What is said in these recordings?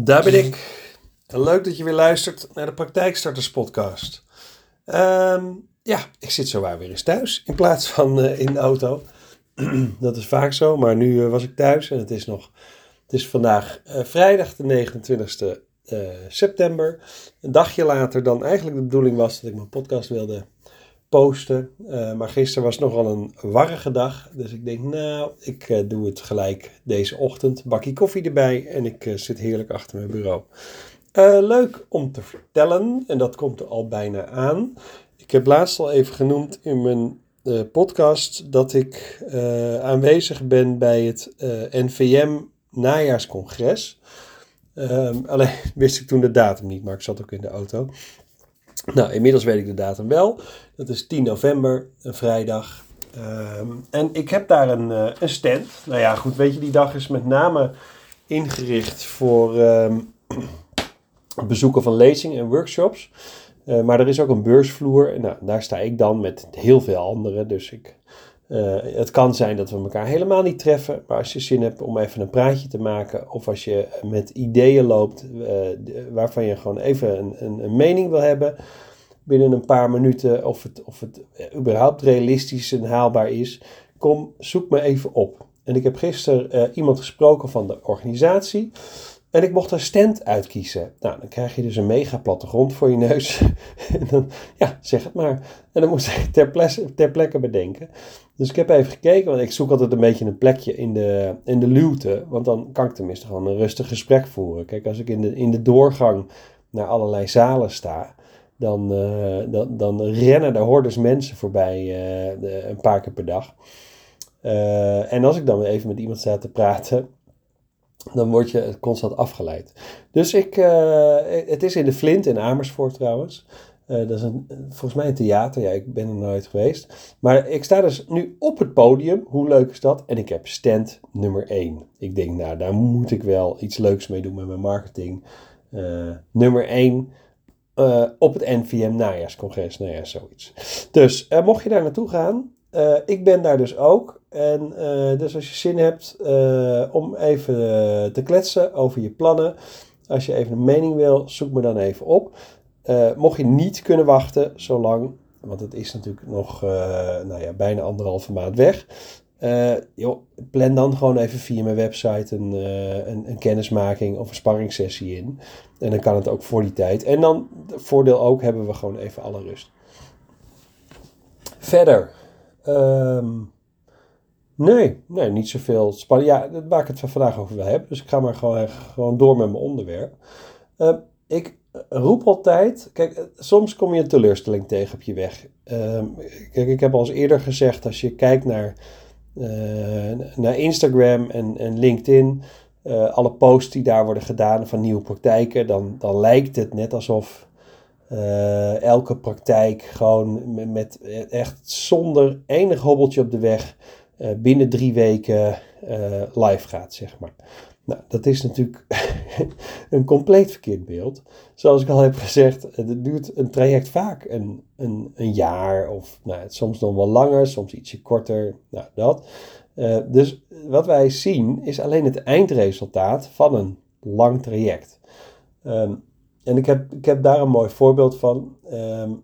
Daar ben ik. Leuk dat je weer luistert naar de Praktijkstarters podcast. Ehm, ja, ik zit zo waar weer eens thuis in plaats van eh, in de auto. dat is vaak zo, maar nu eh, was ik thuis en het is nog... Het is vandaag eh, vrijdag de 29e september. Een dagje later dan eigenlijk de bedoeling was dat ik mijn podcast wilde posten. Uh, maar gisteren was nogal een warrige dag. Dus ik denk, nou, ik uh, doe het gelijk deze ochtend. Bakje koffie erbij en ik uh, zit heerlijk achter mijn bureau. leuk om te vertellen, en dat komt er al bijna aan. Ik heb laatst al even genoemd in mijn podcast dat ik aanwezig ben bij het NVM najaarscongres. Ehm, alleen wist ik toen de datum niet, maar ik zat ook in de auto. Nou, inmiddels weet ik de datum wel. Dat is 10 november, een vrijdag. Um, en ik heb daar een, uh, een stand. Nou ja, goed, weet je, die dag is met name ingericht voor um, bezoeken van lezingen en workshops. Uh, maar er is ook een beursvloer. Nou, daar sta ik dan met heel veel anderen. Dus ik, uh, het kan zijn dat we elkaar helemaal niet treffen. Maar als je zin hebt om even een praatje te maken. Of als je met ideeën loopt waarvan je gewoon even een, een, een mening wil hebben binnen een paar minuten of het, of het überhaupt realistisch en haalbaar is. Kom, zoek me even op. En ik heb gisteren iemand gesproken van de organisatie. En ik mocht een stand uitkiezen. Nou, dan krijg je dus een mega plattegrond voor je neus. en dan, ja, zeg het maar. En dan moest ik ter, plekke, ter bedenken. Dus ik heb even gekeken, want ik zoek altijd een beetje een plekje in de, in de luwte. Want dan kan ik tenminste gewoon een rustig gesprek voeren. Kijk, als ik in de, in de doorgang naar allerlei zalen sta, dan, uh, dan, dan rennen er hordes mensen voorbij de, een paar keer per dag. Uh, en als ik dan even met iemand sta te praten, dan word je constant afgeleid. Dus ik, het is in de Flint in Amersfoort trouwens. dat is een, volgens mij een theater. Ja, ik ben er nooit geweest. Maar ik sta dus nu op het podium. Hoe leuk is dat? En ik heb stand nummer 1. Ik denk, nou, daar moet ik wel iets leuks mee doen met mijn marketing. nummer 1 uh, op het NVM najaarscongres. Nou ja, zoiets. Dus mocht je daar naartoe gaan, uh, ik ben daar dus ook. En dus als je zin hebt om even te kletsen over je plannen, als je even een mening wil, zoek me dan even op. mocht je niet kunnen wachten, zolang, want het is natuurlijk nog nou ja, bijna anderhalve maand weg. Joh, plan dan gewoon even via mijn website een, een, een, kennismaking of een sparringssessie in. En dan kan het ook voor die tijd. En dan, voordeel ook, hebben we gewoon even alle rust. Verder. Um, nee, nee, niet zoveel spanning. Ja, waar ik het vandaag over wil hebben. Dus ik ga maar gewoon, gewoon door met mijn onderwerp. Uh, ik roep altijd. Kijk, soms kom je een teleurstelling tegen op je weg. kijk, ik heb al eens eerder gezegd, als je kijkt naar uh, naar Instagram en, en LinkedIn, alle posts die daar worden gedaan van nieuwe praktijken, dan, dan lijkt het net alsof uh, elke praktijk gewoon met, met, echt zonder enig hobbeltje op de weg binnen drie weken live gaat, zeg maar. Nou, dat is natuurlijk een compleet verkeerd beeld. Zoals ik al heb gezegd, het duurt een traject vaak een, een, een jaar of nou, soms nog wel langer, soms ietsje korter. Nou, dat. Dus wat wij zien is alleen het eindresultaat van een lang traject. Um, en ik heb, ik heb daar een mooi voorbeeld van. Um,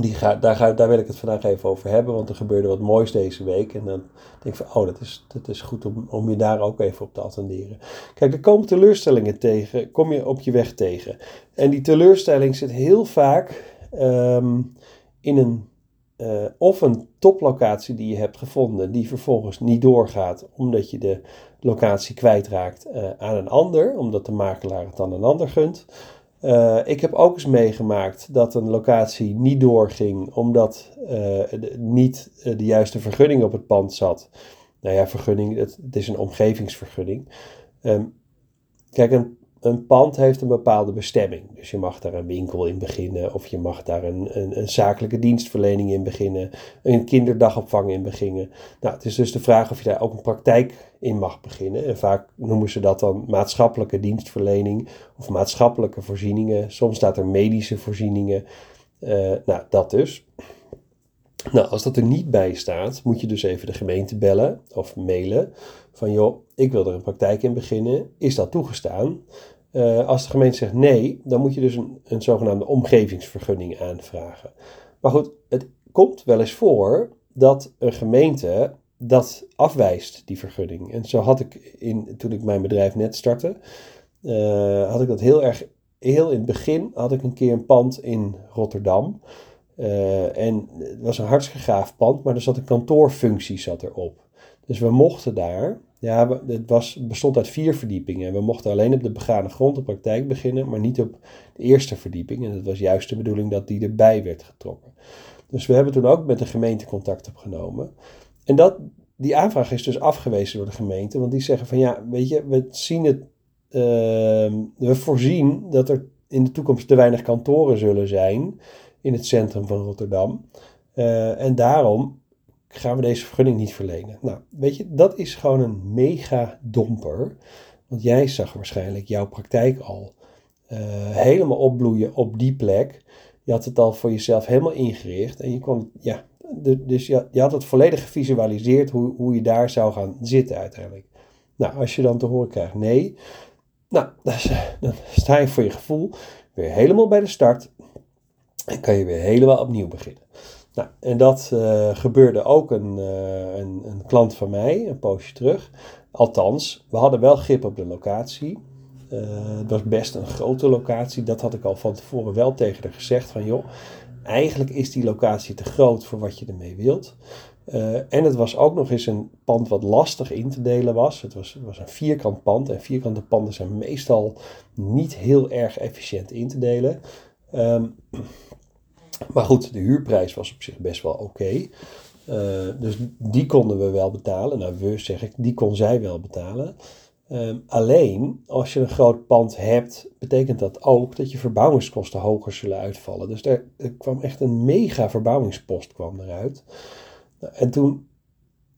die ga, daar, ga, daar wil ik het vandaag even over hebben, want er gebeurde wat moois deze week. En dan denk ik van, oh, dat is, dat is goed om, om je daar ook even op te attenderen. Kijk, er komen teleurstellingen tegen, kom je op je weg tegen. En die teleurstelling zit heel vaak um, in een, uh, of een toplocatie die je hebt gevonden, die vervolgens niet doorgaat, omdat je de locatie kwijtraakt uh, aan een ander, omdat de makelaar het aan een ander gunt. Uh, ik heb ook eens meegemaakt dat een locatie niet doorging omdat uh, niet uh, de juiste vergunning op het pand zat. Nou ja, vergunning, het, is een omgevingsvergunning. Um, kijk, een een pand heeft een bepaalde bestemming. Dus je mag daar een winkel in beginnen, of je mag daar een, een, een, zakelijke dienstverlening in beginnen, een kinderdagopvang in beginnen. Nou, het is dus de vraag of je daar ook een praktijk in mag beginnen. En vaak noemen ze dat dan maatschappelijke dienstverlening of maatschappelijke voorzieningen. Soms staat er medische voorzieningen. Uh, nou, dat dus. Nou, als dat er niet bij staat, moet je dus even de gemeente bellen of mailen. Van joh, ik wil er een praktijk in beginnen. Is dat toegestaan? Uh, als de gemeente zegt nee, dan moet je dus een, een zogenaamde omgevingsvergunning aanvragen. Maar goed, het komt wel eens voor dat een gemeente dat afwijst, die vergunning. En zo had ik, in, toen ik mijn bedrijf net startte, uh, had ik dat heel erg, heel in het begin had ik een keer een pand in Rotterdam. Uh, en het was een hartstikke pand, maar er zat een kantoorfunctie zat erop. Dus we mochten daar, ja, het was, bestond uit vier verdiepingen. En we mochten alleen op de begane grond de praktijk beginnen, maar niet op de eerste verdieping. En het was juist de bedoeling dat die erbij werd getrokken. Dus we hebben toen ook met de gemeente contact opgenomen. En dat, die aanvraag is dus afgewezen door de gemeente, want die zeggen van ja, weet je, we zien het, uh, we voorzien dat er in de toekomst te weinig kantoren zullen zijn in het centrum van Rotterdam. Uh, en daarom gaan we deze vergunning niet verlenen. Nou, weet je, dat is gewoon een mega domper. Want jij zag waarschijnlijk jouw praktijk al uh, helemaal opbloeien op die plek. Je had het al voor jezelf helemaal ingericht. En je kon, ja, dus je, je, had het volledig gevisualiseerd hoe, hoe je daar zou gaan zitten uiteindelijk. Nou, als je dan te horen krijgt nee, nou, dan sta je voor je gevoel weer helemaal bij de start. Kan je weer helemaal opnieuw beginnen. Nou, en dat uh, gebeurde ook een, uh, een, een, klant van mij, een poosje terug. Althans, we hadden wel grip op de locatie. Uh, het was best een grote locatie. Dat had ik al van tevoren wel tegen haar gezegd. Van joh, eigenlijk is die locatie te groot voor wat je ermee wilt. en het was ook nog eens een pand wat lastig in te delen was. Het was, was een vierkant pand. En vierkante panden zijn meestal niet heel erg efficiënt in te delen. Um, maar goed, de huurprijs was op zich best wel oké. Uh, dus die konden we wel betalen. Nou, we zeg ik, die kon zij wel betalen. Um, alleen, als je een groot pand hebt, betekent dat ook dat je verbouwingskosten hoger zullen uitvallen. Dus er, er kwam echt een mega verbouwingspost kwam eruit. Nou, en toen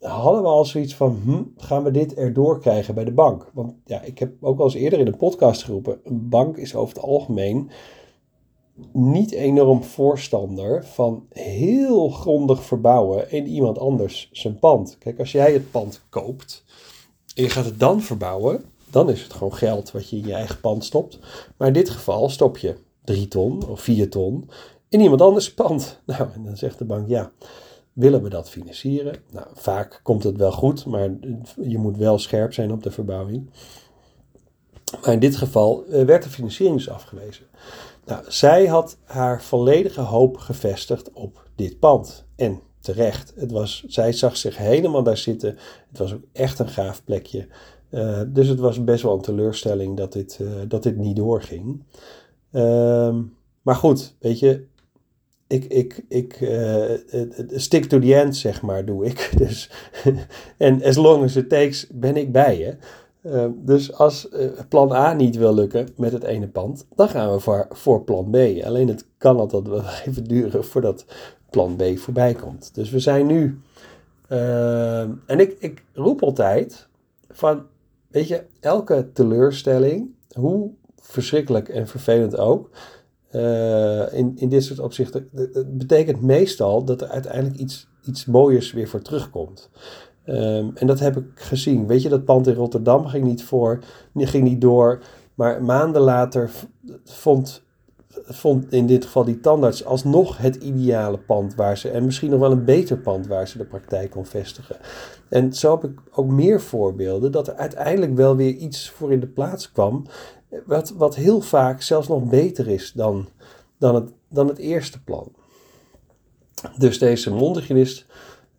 hadden we al zoiets van, hm, gaan we dit erdoor krijgen bij de bank? Want ja, ik heb ook al eens eerder in een podcast geroepen, een bank is over het algemeen niet enorm voorstander van heel grondig verbouwen in iemand anders zijn pand. Kijk, als jij het pand koopt en je gaat het dan verbouwen, dan is het gewoon geld wat je in je eigen pand stopt. Maar in dit geval stop je drie ton of vier ton in iemand anders pand. Nou, en dan zegt de bank ja. Willen we dat financieren? Nou, vaak komt het wel goed, maar je moet wel scherp zijn op de verbouwing. Maar in dit geval eh, werd de financiering dus afgewezen. Nou, zij had haar volledige hoop gevestigd op dit pand. En terecht. Het was, zij zag zich helemaal daar zitten. Het was ook echt een gaaf plekje. Uh, dus het was best wel een teleurstelling dat dit, uh, dat dit niet doorging. Uh, maar goed, weet je, ik, ik, ik uh, stick to the end, zeg maar, doe ik. Dus, en as long as it takes, ben ik bij je. Ehm, dus als uh, plan A niet wil lukken met het ene pand, dan gaan we voor, plan B. Alleen het kan altijd wel even duren voordat plan B voorbij komt. Dus we zijn nu. Uh, en ik, ik roep altijd van, weet je, elke teleurstelling, hoe verschrikkelijk en vervelend ook, in, in dit soort opzichten, betekent meestal dat er uiteindelijk iets, iets mooiers weer voor terugkomt. Um, en dat heb ik gezien. Weet je, dat pand in Rotterdam ging niet, voor, ging niet door. Maar maanden later vond, vond in dit geval die tandarts alsnog het ideale pand waar ze, en misschien nog wel een beter pand waar ze de praktijk kon vestigen. En zo heb ik ook meer voorbeelden dat er uiteindelijk wel weer iets voor in de plaats kwam, wat, wat heel vaak zelfs nog beter is dan, dan, het, dan het eerste plan. Dus deze mondhygiënist.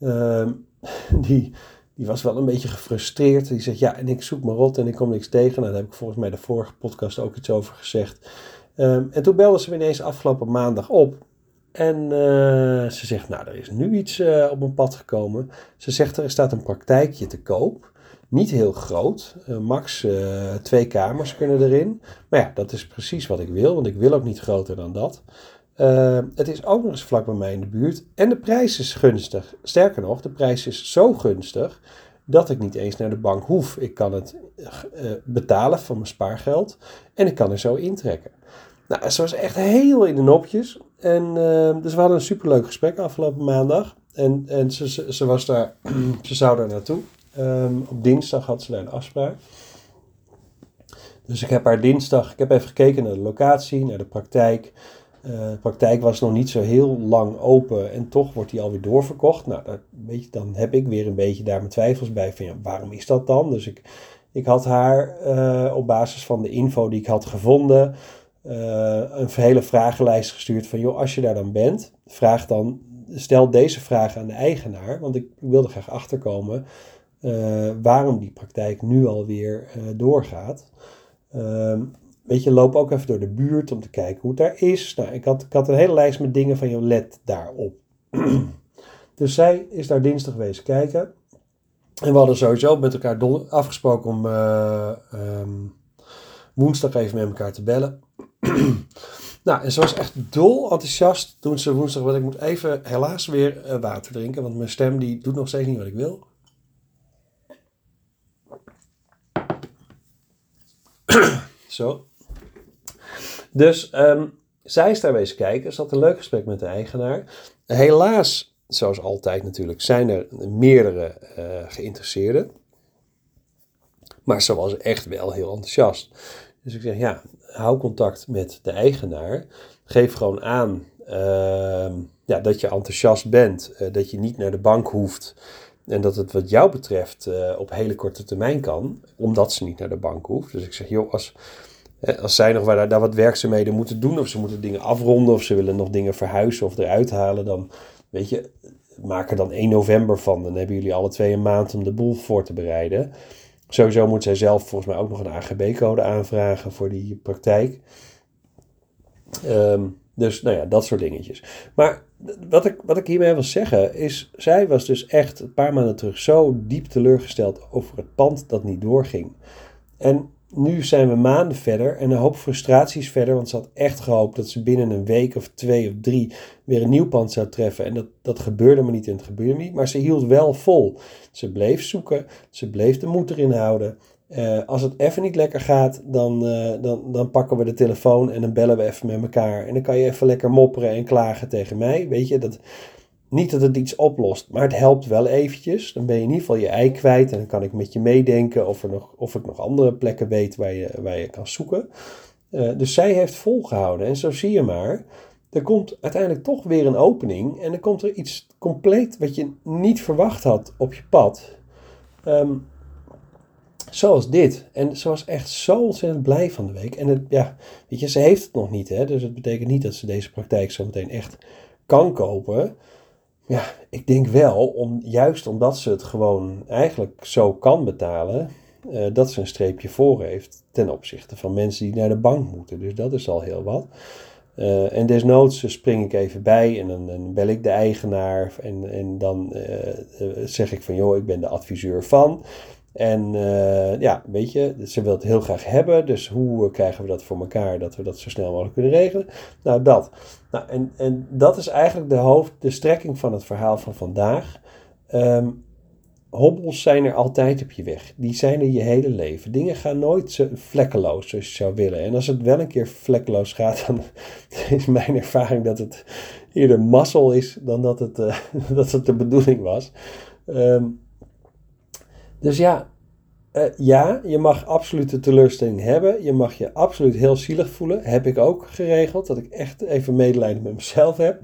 Uh, die, die was wel een beetje gefrustreerd. Die zegt, ja, en ik zoek maar rot en ik kom niks tegen. Nou, daar heb ik volgens mij de vorige podcast ook iets over gezegd. Ehm, en toen belde ze me ineens afgelopen maandag op. En uh, ze zegt, nou, er is nu iets uh, op mijn pad gekomen. Ze zegt, er staat een praktijkje te koop. Niet heel groot, uh, max twee kamers kunnen erin. Maar ja, dat is precies wat ik wil, want ik wil ook niet groter dan dat. Uh, het is ook nog eens vlak bij mij in de buurt. En de prijs is gunstig. Sterker nog, de prijs is zo gunstig dat ik niet eens naar de bank hoef. Ik kan het uh, betalen van mijn spaargeld en ik kan er zo intrekken. Nou, ze was echt heel in de nopjes. En, uh, dus we hadden een superleuk gesprek afgelopen maandag. En, en ze, ze, ze was daar, ze zou daar naartoe. Um, op dinsdag had ze daar een afspraak. Dus ik heb haar dinsdag, ik heb even gekeken naar de locatie, naar de praktijk. Uh, de praktijk was nog niet zo heel lang open en toch wordt die alweer doorverkocht. Nou, weet je, dan heb ik weer een beetje daar mijn twijfels bij van ja, waarom is dat dan? Dus ik, ik had haar uh, op basis van de info die ik had gevonden uh, een hele vragenlijst gestuurd van joh, als je daar dan bent, vraag dan, stel deze vraag aan de eigenaar, want ik, wilde graag achterkomen waarom die praktijk nu alweer doorgaat. Ehm, weet je, loop ook even door de buurt om te kijken hoe het daar is. Nou, ik had, ik had een hele lijst met dingen van, je let daarop. dus zij is daar dinsdag geweest kijken. En we hadden sowieso met elkaar afgesproken om uh, um, woensdag even met elkaar te bellen. nou, en ze was echt dol enthousiast toen ze woensdag... Want ik moet even helaas weer uh, water drinken, want mijn stem die doet nog steeds niet wat ik wil. Zo. Dus um, zij is daar wezen kijken. Ze had een leuk gesprek met de eigenaar. Helaas, zoals altijd natuurlijk, zijn er meerdere uh, geïnteresseerden. Maar ze was echt wel heel enthousiast. Dus ik zeg, ja, hou contact met de eigenaar. Geef gewoon aan uh, ja, dat je enthousiast bent. Uh, dat je niet naar de bank hoeft. En dat het wat jou betreft uh, op hele korte termijn kan. Omdat ze niet naar de bank hoeft. Dus ik zeg, joh, als als zij nog daar, daar wat werkzaamheden moeten doen, of ze moeten dingen afronden, of ze willen nog dingen verhuizen of eruit halen, dan weet je, maak er dan 1 november van. Dan hebben jullie alle twee een maand om de boel voor te bereiden. Sowieso moet zij zelf volgens mij ook nog een AGB-code aanvragen voor die praktijk. Um, dus nou ja, dat soort dingetjes. Maar wat ik, wat ik hiermee wil zeggen is, zij was dus echt een paar maanden terug zo diep teleurgesteld over het pand dat niet doorging. En nu zijn we maanden verder en een hoop frustraties verder, want ze had echt gehoopt dat ze binnen een week of twee of drie weer een nieuw pand zou treffen. En dat, dat gebeurde maar niet en het gebeurde niet, maar ze hield wel vol. Ze bleef zoeken, ze bleef de moed erin houden. Uh, als het even niet lekker gaat, dan, uh, dan, dan pakken we de telefoon en dan bellen we even met elkaar. En dan kan je even lekker mopperen en klagen tegen mij. Weet je, dat, niet dat het iets oplost, maar het helpt wel eventjes. Dan ben je in ieder geval je ei kwijt en dan kan ik met je meedenken of, er nog, of ik nog andere plekken weet waar je, waar je kan zoeken. Uh, dus zij heeft volgehouden en zo zie je maar. Er komt uiteindelijk toch weer een opening en dan komt er iets compleet wat je niet verwacht had op je pad. Um, zoals dit. En ze was echt zo ontzettend blij van de week. En het, ja, weet je, ze heeft het nog niet, hè? dus het betekent niet dat ze deze praktijk zo meteen echt kan kopen. Ja, ik denk wel, om, juist omdat ze het gewoon eigenlijk zo kan betalen, uh, dat ze een streepje voor heeft ten opzichte van mensen die naar de bank moeten. Dus dat is al heel wat. Uh, en desnoods spring ik even bij en dan, bel ik de eigenaar en, en dan uh, zeg ik van joh, ik ben de adviseur van. En uh, ja, weet je, ze wil het heel graag hebben. Dus hoe krijgen we dat voor elkaar dat we dat zo snel mogelijk kunnen regelen? Nou, dat. Nou, en, en dat is eigenlijk de hoofd, de strekking van het verhaal van vandaag. Um, hobbels zijn er altijd op je weg. Die zijn er je hele leven. Dingen gaan nooit vlekkeloos zoals je zou willen. En als het wel een keer vlekkeloos gaat, dan is mijn ervaring dat het eerder mazzel is dan dat het, uh, dat het de bedoeling was. Um, dus ja, uh, ja, je mag absoluut de teleurstelling hebben. Je mag je absoluut heel zielig voelen. Heb ik ook geregeld, dat ik echt even medelijden met mezelf heb.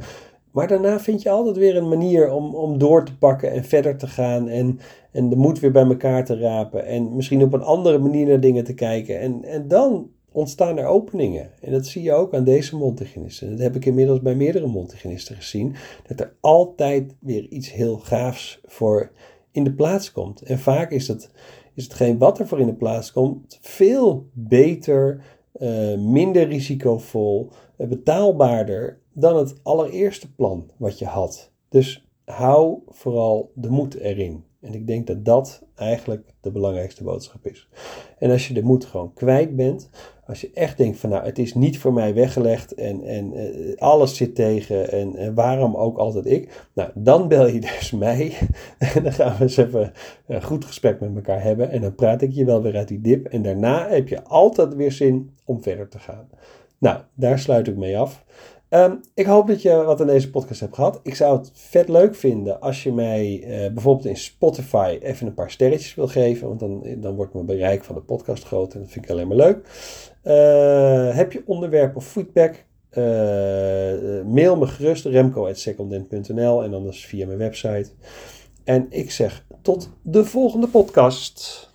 Maar daarna vind je altijd weer een manier om, om door te pakken en verder te gaan. En, en de moed weer bij elkaar te rapen. En misschien op een andere manier naar dingen te kijken. En, en dan ontstaan er openingen. En dat zie je ook aan deze mondhygiënisten. Dat heb ik inmiddels bij meerdere mondhygiënisten gezien. Dat er altijd weer iets heel gaafs voor in de plaats komt. En vaak is, het, is hetgeen wat er voor in de plaats komt veel beter, uh, minder risicovol, uh, betaalbaarder dan het allereerste plan wat je had. Dus hou vooral de moed erin. En ik denk dat dat eigenlijk de belangrijkste boodschap is. En als je de moed gewoon kwijt bent, als je echt denkt van nou het is niet voor mij weggelegd en, en uh, alles zit tegen en, en, waarom ook altijd ik, nou dan bel je dus mij en dan gaan we eens even een goed gesprek met elkaar hebben en dan praat ik je wel weer uit die dip en daarna heb je altijd weer zin om verder te gaan. Nou, daar sluit ik mee af. Ehm, ik hoop dat je wat aan deze podcast hebt gehad. Ik zou het vet leuk vinden als je mij eh, bijvoorbeeld in Spotify even een paar sterretjes wil geven. Want dan, dan wordt mijn bereik van de podcast groter. En dat vind ik alleen maar leuk. Uh, heb je onderwerpen of feedback? Uh, mail me gerust remco.secondent.nl en anders via mijn website. En ik zeg tot de volgende podcast.